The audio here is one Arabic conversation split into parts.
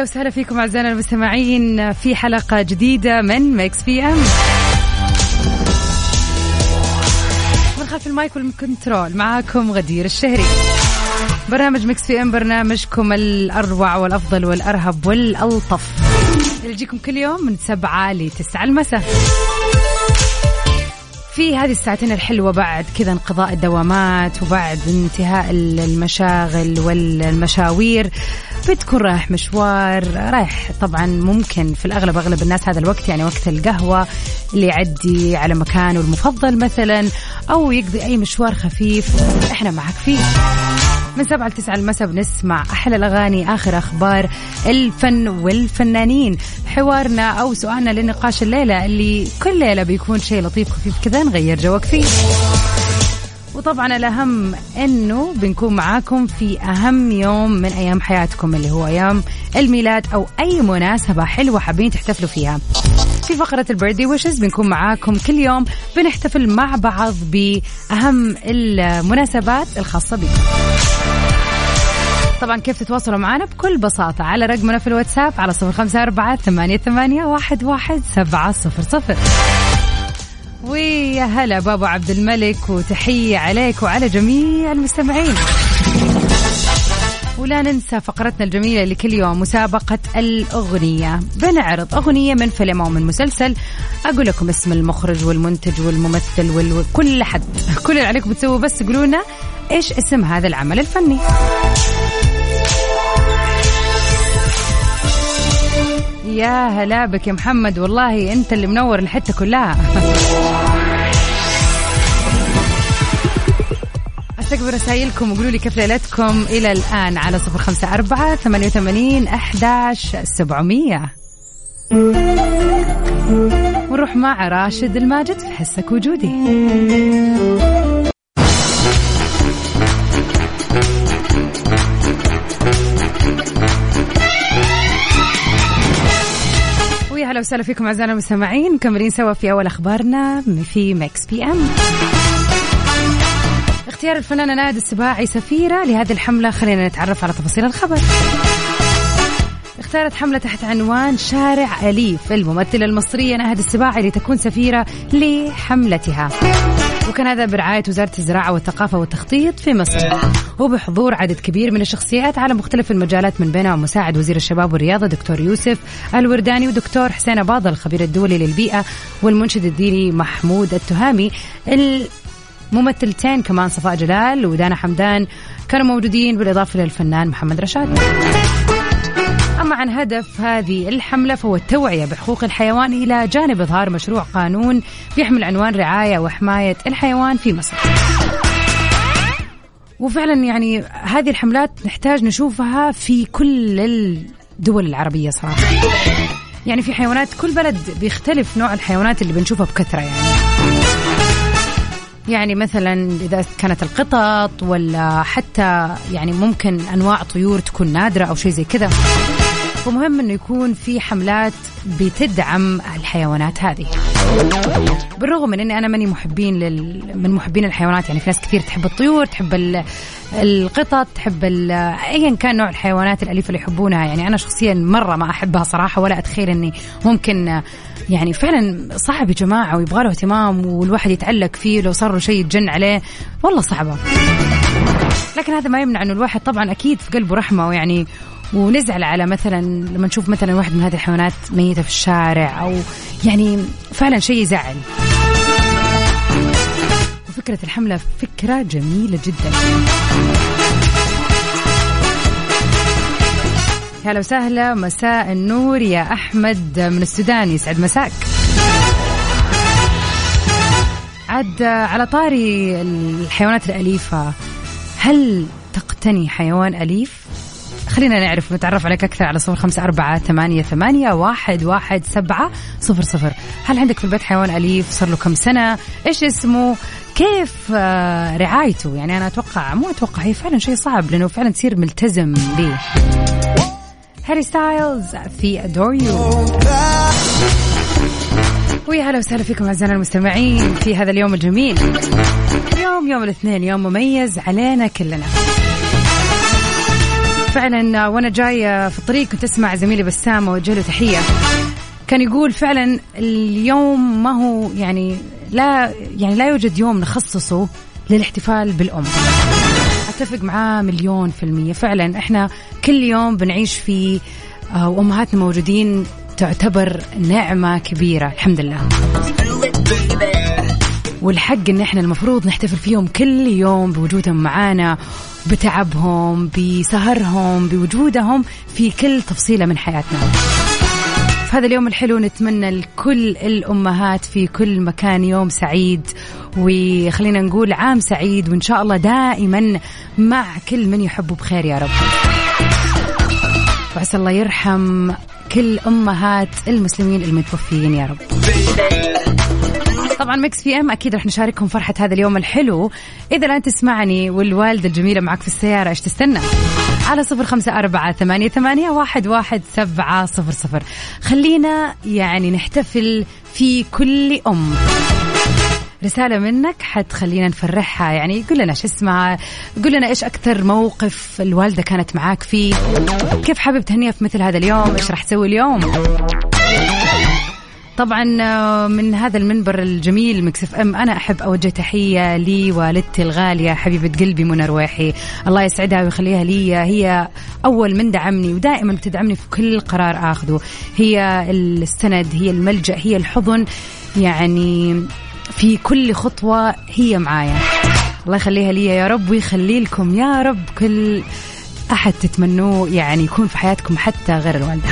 ويا هلا وسهلا فيكم أعزائنا المستمعين في حلقة جديدة من Mix PM من خلف ال mic وال control معاكم غدير الشهري. برنامج Mix PM برنامجكم الأروع والأفضل والأرهب والألطف. اللي يجيكم كل يوم من سبعة لتسعة المساء. في هذه الساعتين الحلوة بعد كذا انقضاء الدوامات وبعد انتهاء المشاغل والمشاوير. بتكون رايح مشوار رايح طبعا ممكن في الأغلب أغلب الناس هذا الوقت يعني وقت القهوة اللي يعدي على مكانه المفضل مثلا أو يقضي أي مشوار خفيف إحنا معك فيه. من سبعة لتسعة المساء بنسمع أحلى الأغاني آخر أخبار الفن والفنانين. حوارنا أو سؤالنا لنقاش الليلة اللي كل ليلة بيكون شيء لطيف خفيف كذا نغير جوك فيه وطبعا الأهم أنه بنكون معاكم في أهم يوم من أيام حياتكم اللي هو أيام الميلاد أو أي مناسبة حلوة حابين تحتفلوا فيها. في فقرة البيردي ويشز بنكون معاكم كل يوم بنحتفل مع بعض بأهم المناسبات الخاصة بكم طبعا كيف تتواصلوا معنا؟ بكل بساطة على رقمنا في الواتساب على صفر خمسة أربعة ثمانية, ثمانية واحد, واحد سبعة صفر صفر. ويا هلا بابو عبد الملك وتحية عليك وعلى جميع المستمعين. ولا ننسى فقرتنا الجميلة اللي كل يوم مسابقة الأغنية. بنعرض أغنية من فيلم أو من مسلسل. أقول لكم اسم المخرج والمنتج والممثل وكل حد. كل اللي عليكم بتسووا بس تقولوا لنا إيش اسم هذا العمل الفني. يا هلا بك يا محمد. والله أنت اللي منور الحتة كلها. استقبل رسائلكم وقولوا لي كيف ليلتكم إلى الآن على صفر خمسة أربعة ثمانية وثمانين إحداش سبعمئه ونروح مع راشد الماجد في حسك وجودي. وسهلا فيكم أعزائنا المستمعين مكملين سوا في أول أخبارنا في Mix PM اختيار الفنانة ناهد السباعي سفيرة لهذه الحملة خلينا نتعرف على تفاصيل الخبر. اختارت حملة تحت عنوان شارع أليف الممثلة المصرية ناهد السباعي لتكون سفيرة لحملتها. وكان هذا برعاية وزارة الزراعة والثقافة والتخطيط في مصر. وبحضور عدد كبير من الشخصيات على مختلف المجالات من بينها مساعد وزير الشباب والرياضة دكتور يوسف الورداني ودكتور حسين أباضة الخبير الدولي للبيئة والمنشد الديني محمود التهامي. الممثلتين كمان صفاء جلال ودانا حمدان كانوا موجودين بالإضافة للفنان محمد رشاد. أما عن هدف هذه الحملة فهو التوعية بحقوق الحيوان إلى جانب إظهار مشروع قانون بيحمل عنوان رعاية وحماية الحيوان في مصر. وفعلا يعني هذه الحملات نحتاج نشوفها في كل الدول العربية صراحة. يعني في حيوانات كل بلد بيختلف نوع الحيوانات اللي بنشوفها بكثرة يعني. يعني مثلا إذا كانت القطط ولا حتى يعني ممكن أنواع طيور تكون نادرة أو شيء زي كذا. ومهم إنه يكون في حملات بتدعم الحيوانات هذه. بالرغم من إني أنا ماني محبين لل... من محبين الحيوانات يعني في ناس كثير تحب الطيور تحب ال... القطط تحب ال... ايا كان نوع الحيوانات الأليفة اللي يحبونها. يعني أنا شخصيا مرة ما أحبها صراحة ولا أتخيل إني ممكن يعني فعلا صعب يا جماعة ويبغى له اهتمام والواحد يتعلق فيه لو صار له شيء يتجن عليه. والله صعبة. لكن هذا ما يمنع إنه الواحد طبعا أكيد في قلبه رحمة ويعني ونزعل على مثلا لما نشوف مثلا واحد من هذه الحيوانات ميتة في الشارع أو يعني فعلا شيء يزعل. وفكرة الحملة فكرة جميلة جدا. هلا وسهلا مساء النور يا أحمد من السودان يسعد مساك. عاد على طاري الحيوانات الأليفة هل تقتني حيوان أليف؟ خلينا نعرف نتعرف عليك أكثر على صفر خمسة أربعة ثمانية, ثمانية واحد, واحد سبعة صفر صفر. هل عندك في البيت حيوان أليف؟ صار له كم سنة؟ إيش اسمه؟ كيف آه، رعايته؟ يعني أنا أتوقع مو أتوقع هي فعلا شيء صعب لأنه فعلا تصير ملتزم. به هاري ستايلز في Adore You ويا هلا وسهلا فيكم أعزائنا المستمعين في هذا اليوم الجميل. اليوم يوم الاثنين يوم مميز علينا كلنا. فعلا وأنا جاية في الطريق كنت أسمع زميلي بسام وجه له تحية. كان يقول فعلا اليوم ما هو يعني لا يعني لا يوجد يوم نخصصه للاحتفال بالأم. أتفق معاه مليون في المية. فعلا إحنا كل يوم بنعيش فيه آه، وامهاتنا موجودين تعتبر نعمة كبيرة. الحمد لله. والحق إن إحنا المفروض نحتفل فيهم كل يوم بوجودهم معانا بتعبهم بسهرهم بوجودهم في كل تفصيلة من حياتنا. في هذا اليوم الحلو نتمنى لكل الأمهات في كل مكان يوم سعيد وخلينا نقول عام سعيد وإن شاء الله دائما مع كل من يحبه بخير يا رب. وعسى الله يرحم كل أمهات المسلمين المتوفيين يا رب. طبعا ميكس في إم أكيد رح نشارككم فرحة هذا اليوم الحلو. إذا لا تسمعني والوالدة الجميلة معك في السيارة إيش تستنى؟ على صفر خمسة أربعة ثمانية, ثمانية واحد, واحد سبعة صفر صفر. خلينا يعني نحتفل في كل أم. رسالة منك حتخلينا نفرحها. يعني قول لنا شو اسمها قول لنا إيش أكثر موقف الوالدة كانت معاك فيه. كيف حابب تهنيها في مثل هذا اليوم؟ إيش راح تسوي اليوم؟ طبعا آه، من هذا المنبر الجميل مكسف إم أنا أحب أوجه تحية لوالدتي الغالية حبيبة قلبي منى رويحي. الله يسعدها ويخليها لي. هي أول من دعمني ودائما بتدعمني في كل قرار آخذه. هي السند هي الملجأ هي الحضن. يعني في كل خطوة هي معايا. الله يخليها لي يا رب ويخلي لكم يا رب كل أحد تتمنوه يعني يكون في حياتكم حتى غير الوالدة.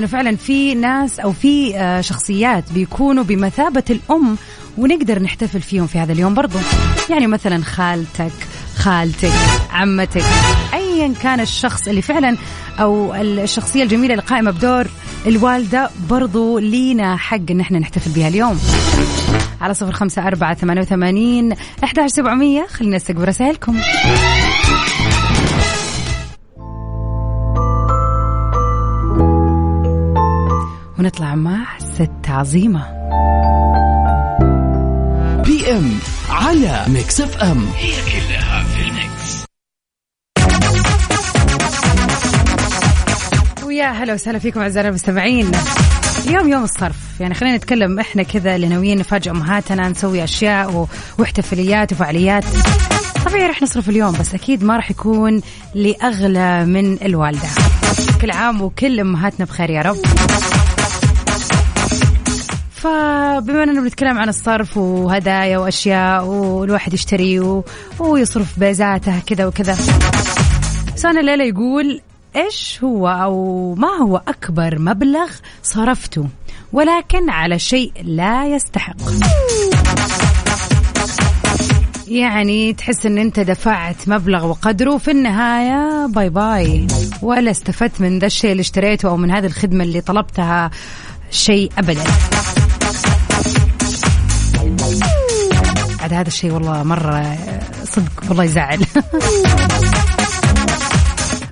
لأنه فعلا في ناس أو في آه، شخصيات بيكونوا بمثابة الأم ونقدر نحتفل فيهم في هذا اليوم برضو. يعني مثلا خالتك خالتك عمتك ايا كان الشخص اللي فعلا أو الشخصية الجميلة اللي قائمة بدور الوالدة برضو لينا حق إن إحنا نحتفل بها اليوم. على صفر خمسة أربعة ثمانية وثمانين أحد سبعمية. خلينا نستقبل رسائلكم. ونطلع مع ست عظيمة. PM على Mix FM. هي كلها في ال Mix. ويا هلا وسهلا فيكم اعزائنا المستمعين. اليوم يوم الصرف. يعني خلينا نتكلم إحنا كذا اللي ناويين نفاجئ أمهاتنا نسوي أشياء واحتفاليات وفعاليات. طبيعي رح نصرف اليوم بس أكيد ما راح يكون لأغلى من الوالدة. كل عام وكل أمهاتنا بخير يا رب. فبما أننا بنتكلم عن الصرف وهدايا وأشياء والواحد يشتري و... ويصرف بيزاته كذا وكذا. سنة الليلة يقول إيش هو أو ما هو أكبر مبلغ صرفته؟ ولكن على شيء لا يستحق. يعني تحس إن أنت دفعت مبلغ وقدره في النهاية باي باي. ولا استفدت من ذا الشيء اللي اشتريته أو من هذه الخدمة اللي طلبتها شيء ابدا. عاد هذا الشيء والله مرة صدق والله يزعل.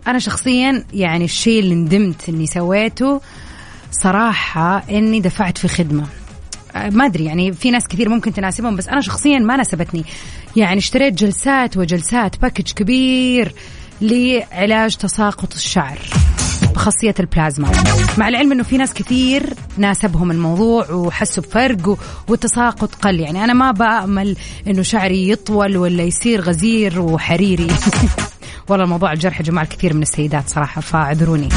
أنا شخصيا يعني الشيء اللي ندمت إني سويته صراحة إني دفعت في خدمة. ما أدري يعني في ناس كثير ممكن تناسبهم بس أنا شخصيا ما ناسبتني. يعني اشتريت جلسات وجلسات package كبير لعلاج تساقط الشعر بخاصية البلازما. مع العلم أنه في ناس كثير ناسبهم الموضوع وحسوا بفرق والتساقط قل. يعني أنا ما بأمل أنه شعري يطول ولا يصير غزير وحريري. والله الموضوع يجرح يا جماعة لكثير من السيدات صراحة فاعذروني.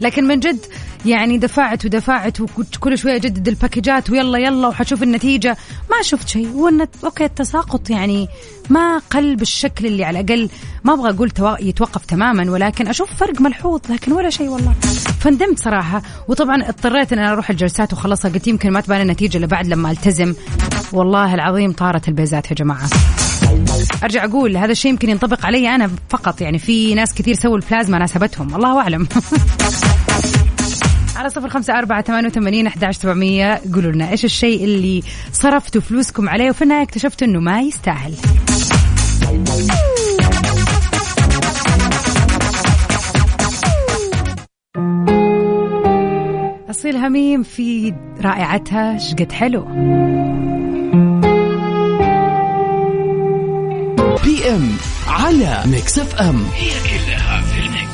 لكن من جد يعني دفعت ودفعت وكل شوية أجدد ال package ات ويلا يلا وحشوف النتيجة. ما شفت شيء. وأن okay التساقط يعني ما قل بالشكل اللي على الأقل ما أبغى أقول يتوقف تماما ولكن أشوف فرق ملحوظ لكن ولا شيء والله. فندمت صراحة. وطبعا اضطريت إن أنا أروح الجلسات وخلصها. قلت يمكن ما تبان النتيجة إلا بعد لما ألتزم. والله العظيم طارت البيزات يا جماعة. أرجع أقول هذا الشيء يمكن ينطبق علي أنا فقط. يعني في ناس كثير سووا البلازما ناسبتهم. الله أعلم. على صفر خمسة أربعة ثمانية وثمانين أحد سبعمية. قولوا لنا إيش الشيء اللي صرفتوا فلوسكم عليه وفي النهاية اكتشفتوا إنه ما يستاهل. أصيل هميم في رائعتها شقد حلو. PM على Mix FM. هي كلها في ال mix.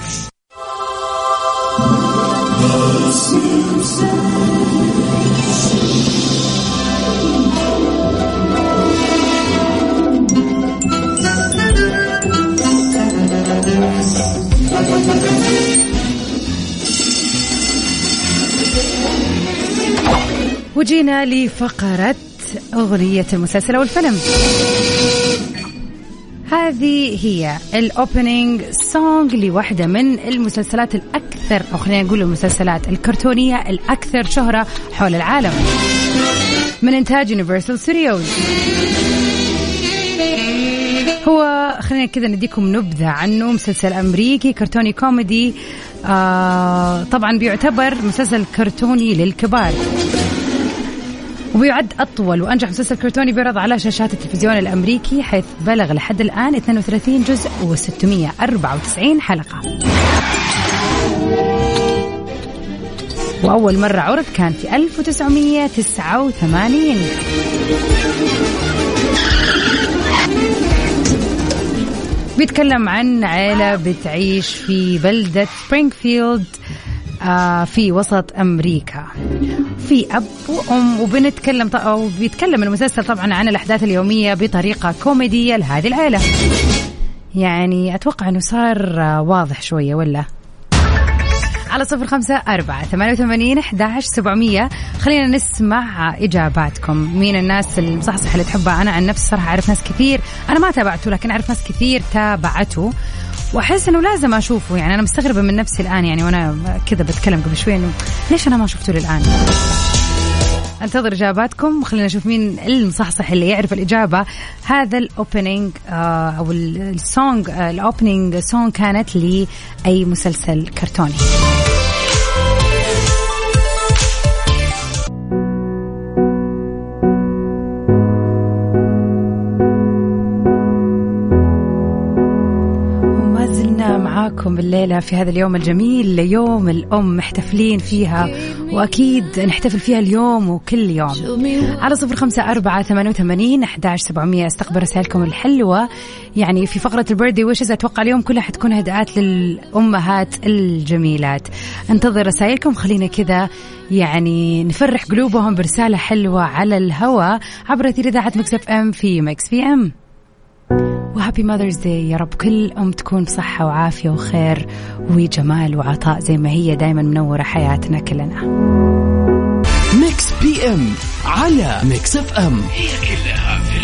وجينا لفقرة أغنية المسلسل أو الفيلم هذه هي ال opening song لواحدة من المسلسلات الأكثر أو خلينا نقول المسلسلات الكرتونية الأكثر شهرة حول العالم. من إنتاج Universal Studios هو خلينا كذا نديكم نبذة عنه مسلسل أمريكي كرتوني كوميدي. آه طبعا بيعتبر مسلسل كرتوني للكبار. وبيعد أطول وأنجح مسلسل كرتوني بيعرض على شاشات التلفزيون الأمريكي حيث بلغ لحد الآن 32 جزء و694 حلقة. وأول مرة عرض كان في 1989 بيتكلم عن عائلة بتعيش في بلدة سبرينغفيلد آه في وسط أمريكا. في أب وأم وبنتكلم أو بيتكلم المسلسل طبعا عن الأحداث اليومية بطريقة كوميدية لهذه العائلة يعني أتوقع أنه صار واضح شوية ولا؟ على صفر خمسة أربعة ثمانية وثمانين أحداش سبعمية. خلينا نسمع إجاباتكم. مين الناس المصحصح اللي تحبها؟ أنا عن نفسي صراحة أعرف ناس كثير. أنا ما تابعته لكن أعرف ناس كثير تابعته. وأحس إنه لازم أشوفه. يعني أنا مستغربة من نفسي الآن يعني وأنا كذا بتكلم قبل شوي إنه ليش أنا ما شفته للآن؟ أنتظر إجاباتكم. وخلينا نشوف مين المصحصح اللي يعرف الإجابة. هذا ال opening آه أو ال song ال opening song كانت لأي مسلسل كرتوني. معاكم الليلة في هذا اليوم الجميل يوم الأم محتفلين فيها وأكيد نحتفل فيها اليوم وكل يوم. على صفر خمسة أربعة ثمانية وثمانين أحداش سبعمية. أستقبل رسائلكم الحلوة. يعني في فقرة ال birthday wishes أتوقع اليوم كلها حتكون إهداءات للأمهات الجميلات. انتظر رسائلكم. خلينا كذا يعني نفرح قلوبهم برسالة حلوة على الهواء عبر إذاعة Mix FM في Mix PM. و happy Mother's Day يا رب كل أم تكون بصحة وعافية وخير وجمال وعطاء زي ما هي دايما منورة حياتنا كلنا. Mix PM على Mix FM هي كلها في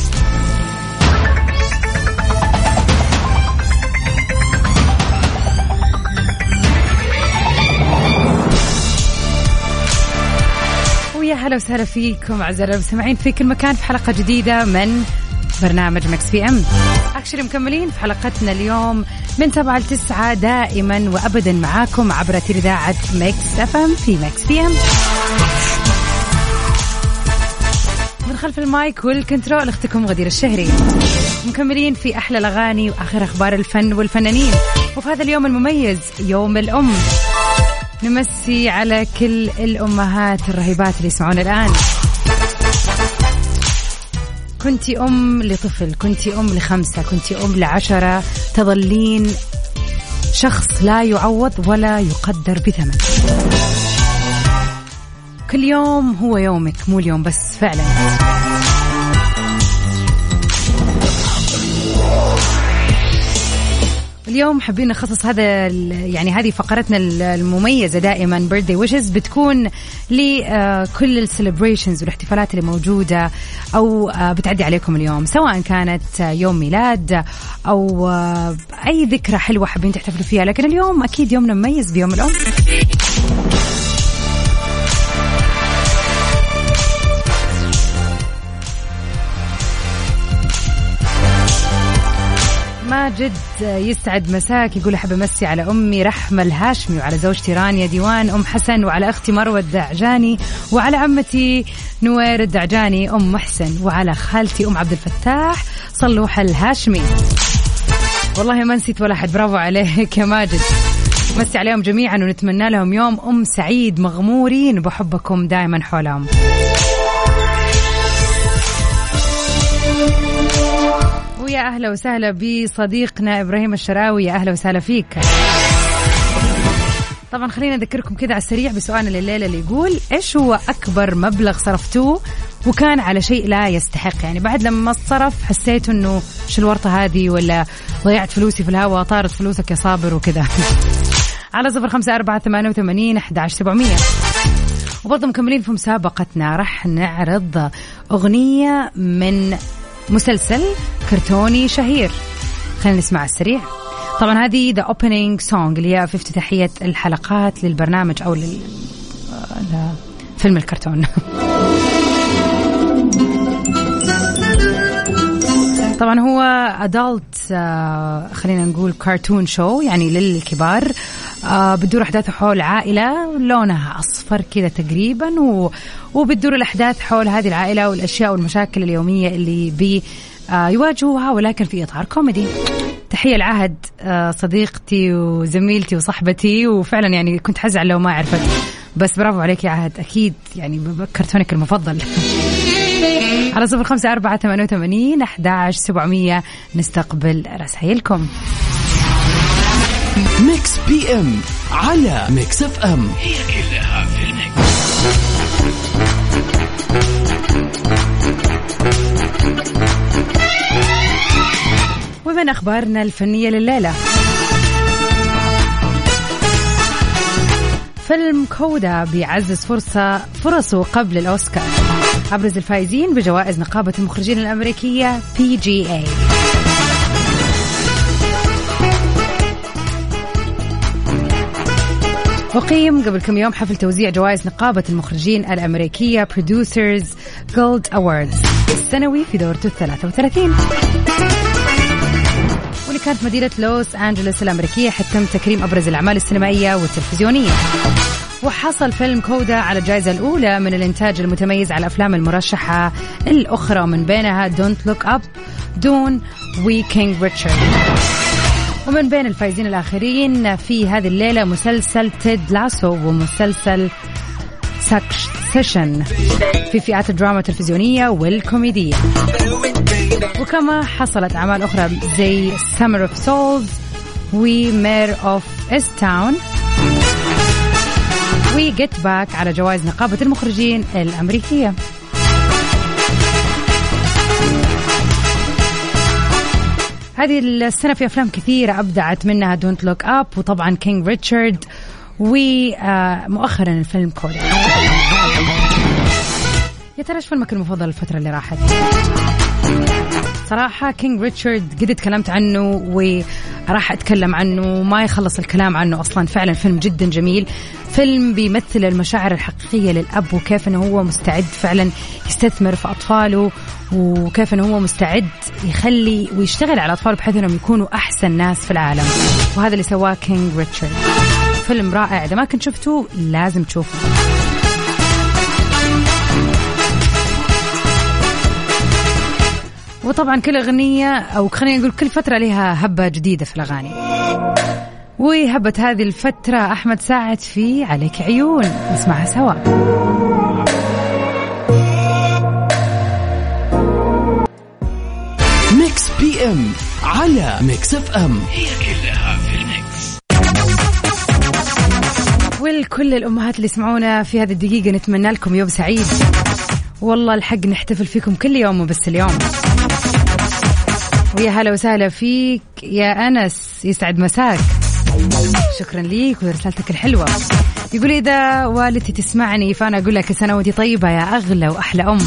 هلا وسهلا فيكم أعزائي المستمعين في كل مكان في حلقة جديدة من برنامج Mix PM. actually مكملين في حلقتنا اليوم من 7 ل 9 دائما وابدا معاكم عبر إذاعة Mix FM في Mix PM. من خلف ال mic وال control أختكم غدير الشهري. مكملين في أحلى الأغاني وآخر أخبار الفن والفنانين. وفي هذا اليوم المميز يوم الأم. نمسي على كل الأمهات الرهيبات اللي يسمعون الآن. كنتي أم لطفل كنتي أم لخمسة كنتي أم لعشرة. تظلين شخص لا يعوض ولا يقدر بثمن. كل يوم هو يومك مو اليوم بس فعلا. اليوم حابين نخصص هذا يعني هذه فقرتنا المميزة دائما بيرثدي ويشز بتكون لكل السليبريشنز والاحتفالات اللي موجودة أو آه، بتعدي عليكم اليوم سواء كانت يوم ميلاد أو آه، أي ذكرى حلوة حابين تحتفلوا فيها لكن اليوم أكيد يومنا مميز بيوم الأم. ماجد يسعد مساك يقول أحب أمسي على أمي رحمه الهاشمي وعلى زوجتي رانيا ديوان أم حسن وعلى أختي مروة الدعجاني وعلى عمتي نوير الدعجاني أم محسن وعلى خالتي أم عبد الفتاح صلوح الهاشمي. والله ما نسيت ولا أحد برافو عليك يا ماجد. مسي عليهم جميعا ونتمنى لهم يوم أم سعيد مغمورين بحبكم دائما حولهم. ويا أهلا وسهلا بصديقنا إبراهيم الشراوي. يا أهلا وسهلا فيك. طبعا خلينا نذكركم كذا على السريع بسؤالنا الليلة اللي يقول إيش هو أكبر مبلغ صرفتوه وكان على شيء لا يستحق؟ يعني بعد لما صرف حسيت إنه شو الورطة هذه ولا ضيعت فلوسي في الهواء طارت فلوسك يا صابر وكذا على صفر خمسة أربعة ثمانية وثمانين أحد سبعمية. وبرضه مكملين في مسابقتنا راح نعرض أغنية من مسلسل كرتوني شهير. خلينا نسمع عالسريع. طبعا هذه the opening song اللي هي في افتتاحيه الحلقات للبرنامج أو لفيلم الكرتون. طبعا هو adult آه، خلينا نقول cartoon show يعني للكبار. آه، بتدور احداثه حول عائلة لونها أصفر كذا تقريبا. وبتدور الأحداث حول هذه العائلة والأشياء والمشاكل اليومية اللي بي آه، يواجهوها ولكن في إطار كوميدي. تحية لعهد صديقتي وزميلتي وصاحبتي وفعلا يعني كنت حزعل لو ما عرفت بس برافو عليك يا عهد. أكيد يعني كرتونك المفضل. على صفر خمسة أربعة ثمانية وثمانين أحداش سبعمية. نستقبل رسائلكم Mix PM على Mix FM. هي كلها في ال mix. ومن أخبارنا الفنية لليلة. فيلم CODA بيعزز فرصة فرصه قبل الأوسكار. أبرز الفائزين بجوائز نقابة المخرجين الأمريكية PGA أقيم قبل كم يوم حفل توزيع جوائز نقابة المخرجين الأمريكية Producers Guild Awards. السنوي في دورته ال 33 واللي كانت مدينة لوس أنجلوس الأمريكية حيث تم تكريم أبرز الأعمال السينمائية والتلفزيونية. وحصل فيلم CODA على الجائزة الأولى من الإنتاج المتميز على الأفلام المرشحة الأخرى من بينها Don't Look Up Dune و King Richard ومن بين الفائزين الآخرين في هذه الليلة مسلسل Ted Lasso ومسلسل Succession في فئات الدراما التلفزيونية والكوميدية. وكما حصلت أعمال أخرى زي Summer of Soul و Mare of Easttown و Get Back على جوائز نقابة المخرجين الأمريكية. هذه السنة في أفلام كثيرة أبدعت منها Don't Look Up وطبعا King Richard ومؤخرا الفيلم CODA يا ترى إيش فيلمك المفضل الفترة اللي راحت؟ صراحة King Richard قد تكلمت عنه وراح أتكلم عنه ما يخلص الكلام عنه أصلا. فعلا فيلم جدا جميل. فيلم بيمثل المشاعر الحقيقية للأب وكيف أنه هو مستعد فعلا يستثمر في أطفاله وكيف أنه هو مستعد يخلي ويشتغل على أطفاله بحيث أنهم يكونوا أحسن ناس في العالم. وهذا اللي سواه كينج ريتشارد فيلم رائع. إذا ما كنت شفته لازم تشوفه. وطبعا كل أغنية أو خلينا نقول كل فترة لها هبة جديدة في الأغاني. وهبة هذه الفترة أحمد ساعد في عليك عيون. نسمعها سوا. Mix PM على Mix FM. هي كلها في ال Mix. ولكل الأمهات اللي يسمعونا في هذه الدقيقة. نتمنى لكم يوم سعيد. والله الحق نحتفل فيكم كل يوم مو بس اليوم. ويا هلا وسهلا فيك يا أنس يسعد مساك. شكرا ليك ورسالتك الحلوة. يقول إذا والدتي تسمعني فأنا أقول لك وأنت طيبة يا أغلى وأحلى أم.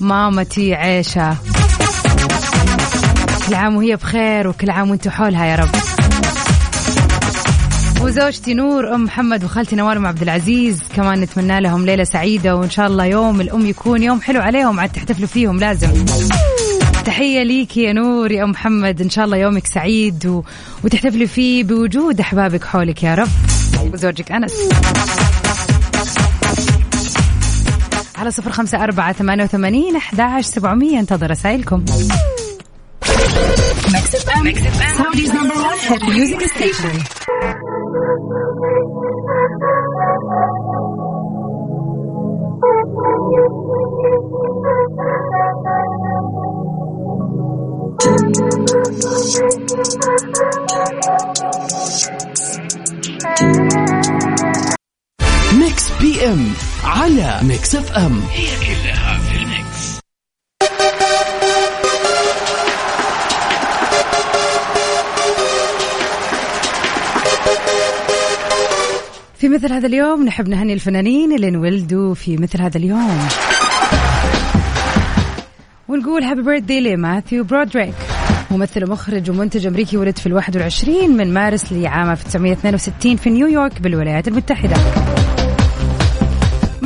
مامتي عيشة. كل عام وهي بخير وكل عام وأنتم حولها يا رب. وزوجتي نور أم محمد وخالتي نوال ام عبد العزيز. كمان نتمنى لهم ليلة سعيدة وإن شاء الله يوم الأم يكون يوم حلو عليهم عاد تحتفلوا فيهم لازم. تحية ليك يا نور يا أم محمد إن شاء الله يومك سعيد و... وتحتفلي فيه بوجود أحبابك حولك يا رب. وزوجك أنس. على صفر خمسة أربعة ثمانية وثمانين أحد سبعمية انتظر رسائلكم. ميكس PM على Mix FM. هي كلها في ال Mix. في مثل هذا اليوم نحب نهني الفنانين اللي انولدوا في مثل هذا اليوم. ونقول happy birthday لماثيو برودريك ممثل ومخرج ومنتج أمريكي ولد في الواحد والعشرين من مارس لعام 1962 في نيويورك بالولايات المتحدة.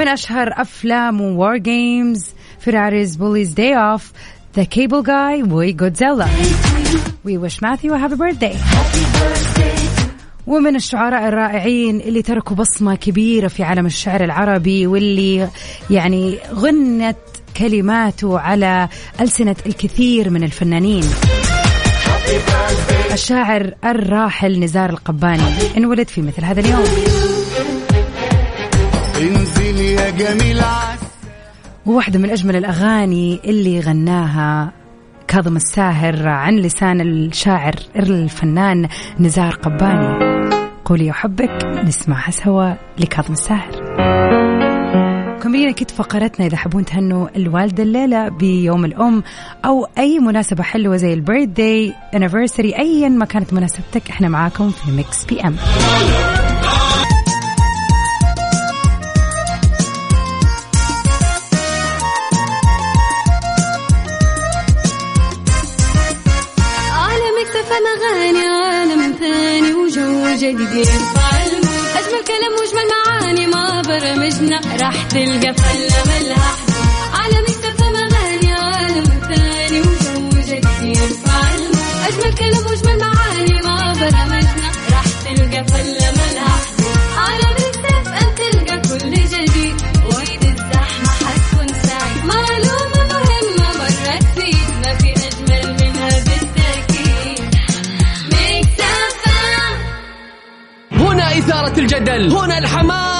من أشهر أفلام WarGames Ferris Bueller's Day Off The Cable Guy و Godzilla we wish Matthew happy birthday ومن الشعراء الرائعين اللي تركوا بصمة كبيرة في عالم الشعر العربي واللي يعني غنت كلماته على ألسنة الكثير من الفنانين. الشاعر الراحل نزار القباني انولد في مثل هذا اليوم. جميل وواحدة من أجمل الأغاني اللي غناها كاظم الساهر عن لسان الشاعر الفنان نزار قباني. قولي أحبك نسمعها سوا لكاظم الساهر. مكملين أكيد فقرتنا إذا تحبون تهنوا الوالدة الليلة بيوم الأم أو أي مناسبة حلوة زي ال birthday anniversary أيا ما كانت مناسبتك إحنا معاكم في Mix PM وجو جديد. يرفع أجمل كلام وأجمل معاني ما برمجنا. راح تلقى فلة ملها أجمل كلام وأجمل معاني ما برمجنا. راح تلقى فلة ملها الجدل. هنا الحماس.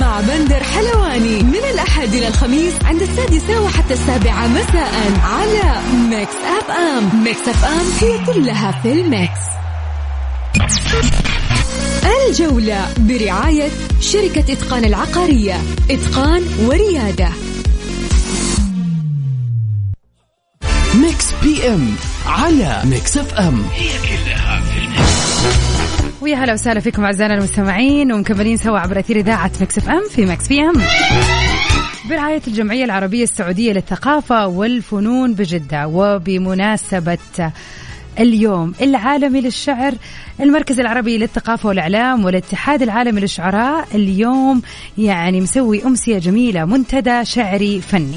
مع بندر حلواني من الأحد إلى الخميس عند السادسة وحتى السابعة مساء على Mix FM. Mix FM هي كلها في ال Mix. الجولة برعاية شركة إتقان العقارية إتقان وريادة. Mix PM على Mix FM. ويا هلا وسهلا فيكم أعزائنا المستمعين ومكملين سوا عبر أثير إذاعة Mix FM في Mix PM. برعاية الجمعية العربية السعودية للثقافة والفنون بجدة وبمناسبة اليوم العالمي للشعر المركز العربي للثقافة والإعلام والاتحاد العالمي للشعراء اليوم يعني مسوي أمسية جميلة منتدى شعري فني.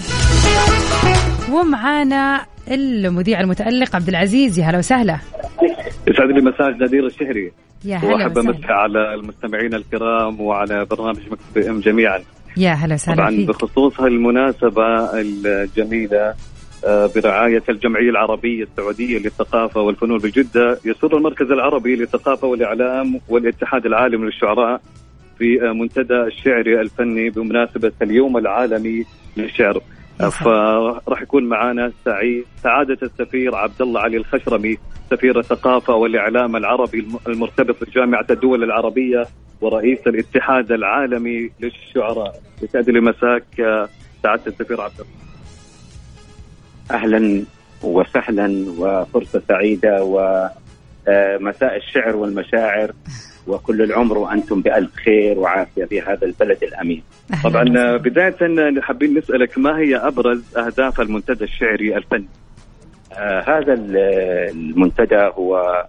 ومعانا المذيع المتألق عبد العزيز يا هلا وسهلا. يسعد لي مساج نادير الشهري. يا هلا وأحب أمسي على المستمعين الكرام وعلى برنامج مكتب إم جميعا. يا هلا وسهلا طبعا فيك. بخصوص هالمناسبة الجميلة برعاية الجمعية العربية السعودية للثقافة والفنون بجدة يسر المركز العربي للثقافة والإعلام والاتحاد العالمي للشعراء في منتدى الشعري الفني بمناسبة اليوم العالمي للشعر. فراح يكون معنا سعيد سعادة السفير عبد الله علي الخشرمي سفير الثقافة والإعلام العربي المرتبط بجامعة الدول العربية ورئيس الاتحاد العالمي للشعراء. يسعد لي مساك آه، سعادة السفير عبد الله أهلا وسهلا وفرصة سعيدة ومساء الشعر والمشاعر. وكل العمر وأنتم بألف خير وعافية في هذا البلد الأمين. طبعا بداية حابين نسألك ما هي أبرز أهداف المنتدى الشعري الفني؟ آه هذا المنتدى هو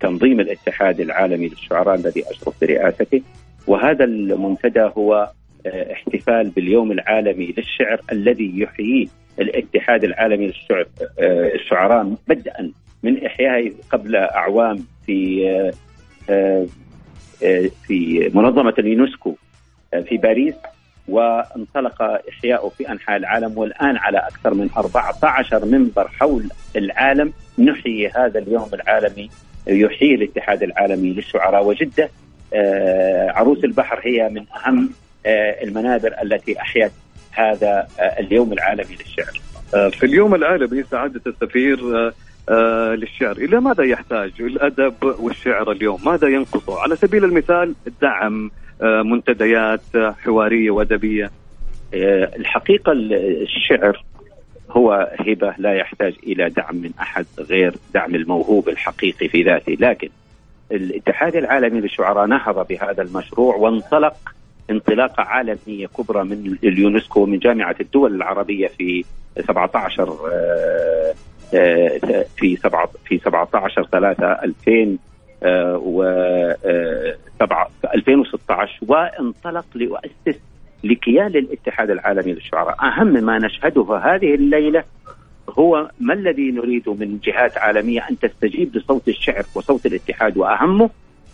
تنظيم الاتحاد العالمي للشعراء الذي أشرف برئاسته وهذا المنتدى هو آه احتفال باليوم العالمي للشعر الذي يحييه الاتحاد العالمي للشعر آه، الشعراء بدءا من إحيائه قبل أعوام في آه، آه، في منظمة اليونسكو في باريس وانطلق احياؤه في أنحاء العالم والآن على أكثر من 14 منبر حول العالم نحيي هذا اليوم العالمي يحيي الاتحاد العالمي للشعراء. وجدة عروس البحر هي من أهم المنابر التي أحيت هذا آه، اليوم العالمي للشعر. آه، في اليوم العالمي سعادة السفير آه، للشعر. إلى ماذا يحتاج؟ الأدب والشعر اليوم ماذا ينقصه؟ على سبيل المثال دعم منتديات حوارية وأدبية. الحقيقة الشعر هو هبة لا يحتاج إلى دعم من أحد غير دعم الموهوب الحقيقي في ذاته. لكن الاتحاد العالمي للشعراء نهض بهذا المشروع وانطلق انطلاقة عالمية كبرى من اليونسكو ومن جامعة الدول العربية في 17 آه، آه، في في 17 3 2000 و 2016 وانطلق ليؤسس لكيان الاتحاد العالمي للشعراء. أهم ما نشهده هذه الليلة هو ما الذي نريده من جهات عالمية أن تستجيب لصوت الشعر وصوت الاتحاد وأهمه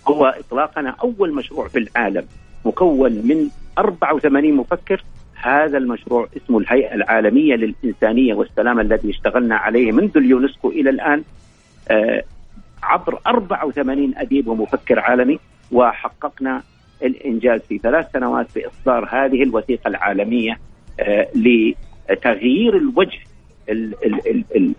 هو إطلاقنا أول مشروع في العالم مكون من 84 مفكر هذا المشروع اسمه الهيئة العالمية للإنسانية والسلام الذي اشتغلنا عليه منذ اليونسكو إلى الآن آه، عبر 84 أديب ومفكر عالمي وحققنا الإنجاز في ثلاث سنوات بإصدار هذه الوثيقة العالمية آه، لتغيير الوجه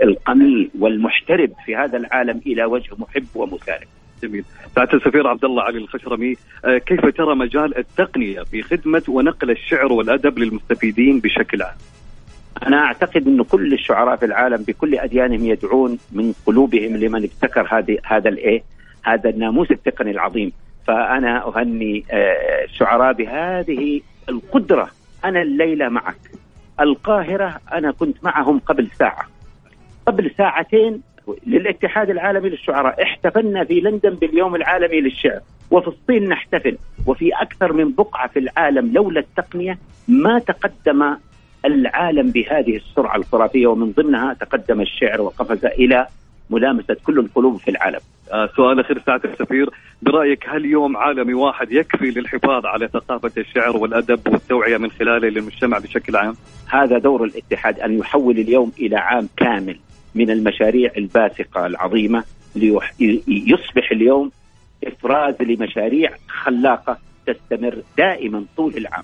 القميء والمحترب في هذا العالم إلى وجه محب ومسالم جميل سعاده السفير عبد الله علي الخشرمي آه، كيف ترى مجال التقنية في خدمة ونقل الشعر والأدب للمستفيدين بشكل عام؟ أنا أعتقد انه كل الشعراء في العالم بكل أديانهم يدعون من قلوبهم لمن ابتكر هذه هذا الإيه؟ هذا الناموس التقني العظيم. فأنا أهني آه، الشعراء بهذه القدرة. أنا الليلة معك. القاهرة أنا كنت معهم قبل ساعة. قبل ساعتين للاتحاد العالمي للشعراء. احتفلنا في لندن باليوم العالمي للشعر. وفي الصين نحتفل. وفي أكثر من بقعة في العالم لولا التقنية ما تقدم العالم بهذه السرعة الخرافية. ومن ضمنها تقدم الشعر وقفز إلى ملامسة كل القلوب في العالم. آه سؤال أخير سعادة السفير. برأيك هل يوم عالمي واحد يكفي للحفاظ على ثقافة الشعر والأدب والتوعية من خلاله للمجتمع بشكل عام؟ هذا دور الاتحاد أن يحول اليوم إلى عام كامل. من المشاريع الباسقة العظيمة ليصبح اليوم إفراز لمشاريع خلاقة تستمر دائما طول العام.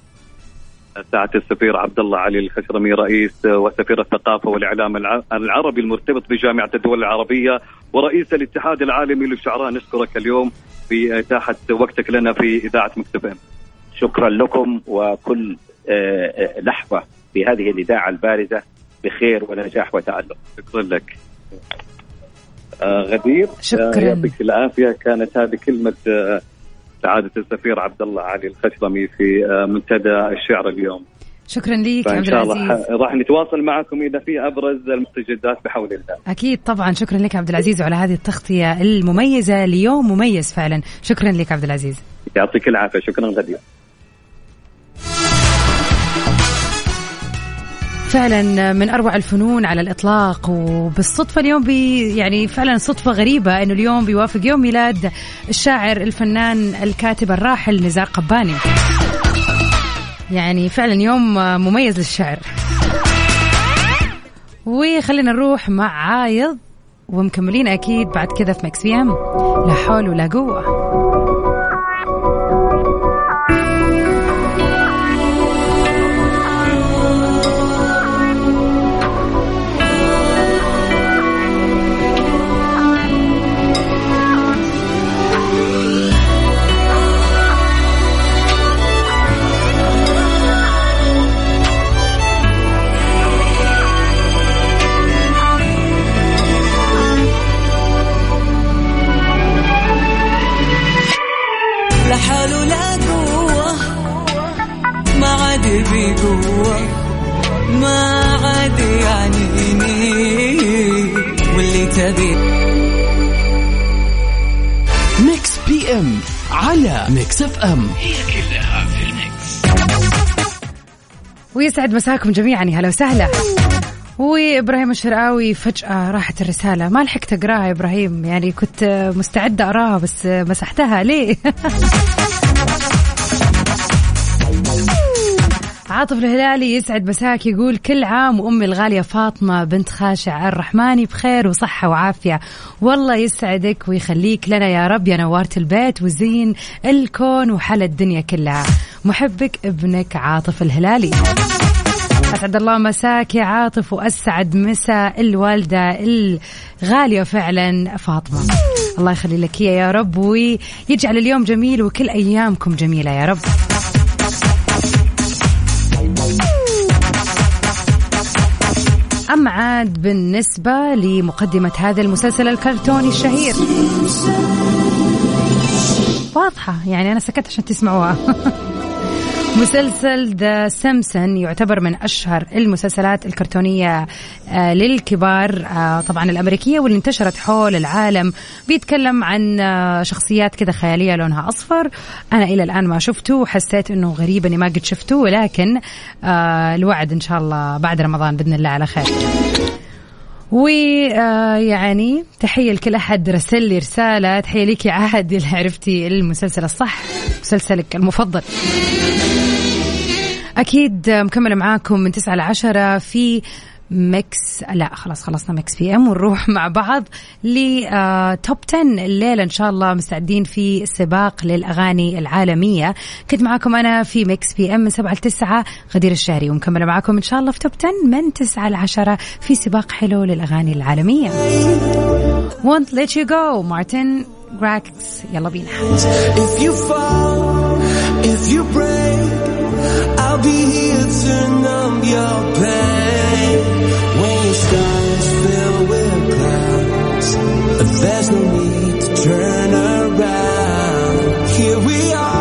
سعادة السفير عبد الله علي الخشرمي رئيس وسفير الثقافة والإعلام العربي المرتبط بجامعة الدول العربية ورئيس الاتحاد العالمي للشعراء. نشكرك اليوم في إتاحة وقتك لنا في إذاعة مكتبين شكرا لكم وكل آه، آه، لحظة في هذه الإذاعة البارزة. بخير ونجاح وتألق شكرا لك. آه غدير شكرا. آه يعطيك العافية. كانت هذه كلمة آه سعادة السفير عبد الله علي الخشرمي في آه منتدى الشعر اليوم. شكرا لك عبد العزيز. راح نتواصل معكم إذا في أبرز المستجدات بحول الله. أكيد طبعا. شكرا لك عبد العزيز وعلى هذه التغطية المميزة. ليوم مميز فعلا. شكرا لك عبد العزيز. يعطيك العافية. شكرا غدير. فعلا من أروع الفنون على الإطلاق وبالصدفة اليوم بي يعني فعلا صدفة غريبة إنه اليوم بيوافق يوم ميلاد الشاعر الفنان الكاتب الراحل نزار قباني. يعني فعلا يوم مميز للشعر وخلينا نروح مع عايض ومكملين أكيد بعد كذا في Mix PM لا حول ولا قوة. على Mix FM ويسعد مساكم جميعا. يا هلا وسهلا. وإبراهيم الشرقاوي فجأة راحت الرسالة. ما لحقت أقراها يا إبراهيم. يعني كنت مستعدة أقراها بس مسحتها. ليه؟ عاطف الهلالي يسعد مساك يقول كل عام وأمي الغالية فاطمة بنت خاشع الرحماني بخير وصحة وعافية. والله يسعدك ويخليك لنا يا رب يا نوارة البيت وزين الكون وحل الدنيا كلها. محبك ابنك عاطف الهلالي. أسعد الله مساك يا عاطف وأسعد مساء الوالدة الغالية فعلا فاطمة. الله يخلي لك يا رب ويجعل اليوم جميل وكل أيامكم جميلة يا رب. أما عاد بالنسبة لمقدمة هذا المسلسل الكرتوني الشهير. واضحة يعني أنا سكت عشان تسمعوها. مسلسل ذا سيمسون يعتبر من أشهر المسلسلات الكرتونية آه، للكبار آه، طبعا الأمريكية واللي انتشرت حول العالم. بيتكلم عن آه، شخصيات كذا خيالية لونها أصفر. أنا إلى الآن ما شفته وحسيت أنه غريب أني ما قد شفته ولكن الوعد إن شاء الله بعد رمضان بإذن الله على خير. ويعني تحية لكل أحد رسل لي رسالة. تحية لك يا عادل عرفتي المسلسل الصح. مسلسلك المفضل. أكيد مكملة معاكم من 9 ل 10 في Mix لا خلاص خلصنا Mix PM ونروح مع بعض ل Top 10 الليلة إن شاء الله مستعدين في سباق للأغاني العالمية. كنت معاكم أنا في Mix PM من 7 ل 9 غدير الشهري ومكملة معاكم إن شاء الله في Top 10 من 9 ل 10 في سباق حلو للأغاني العالمية. Won't let you go مارتن جاريكس يلا بينا If you fall, if you break, I'll be here to numb your pain. When your sky is filled with clouds, there's no need to turn around. Here we are.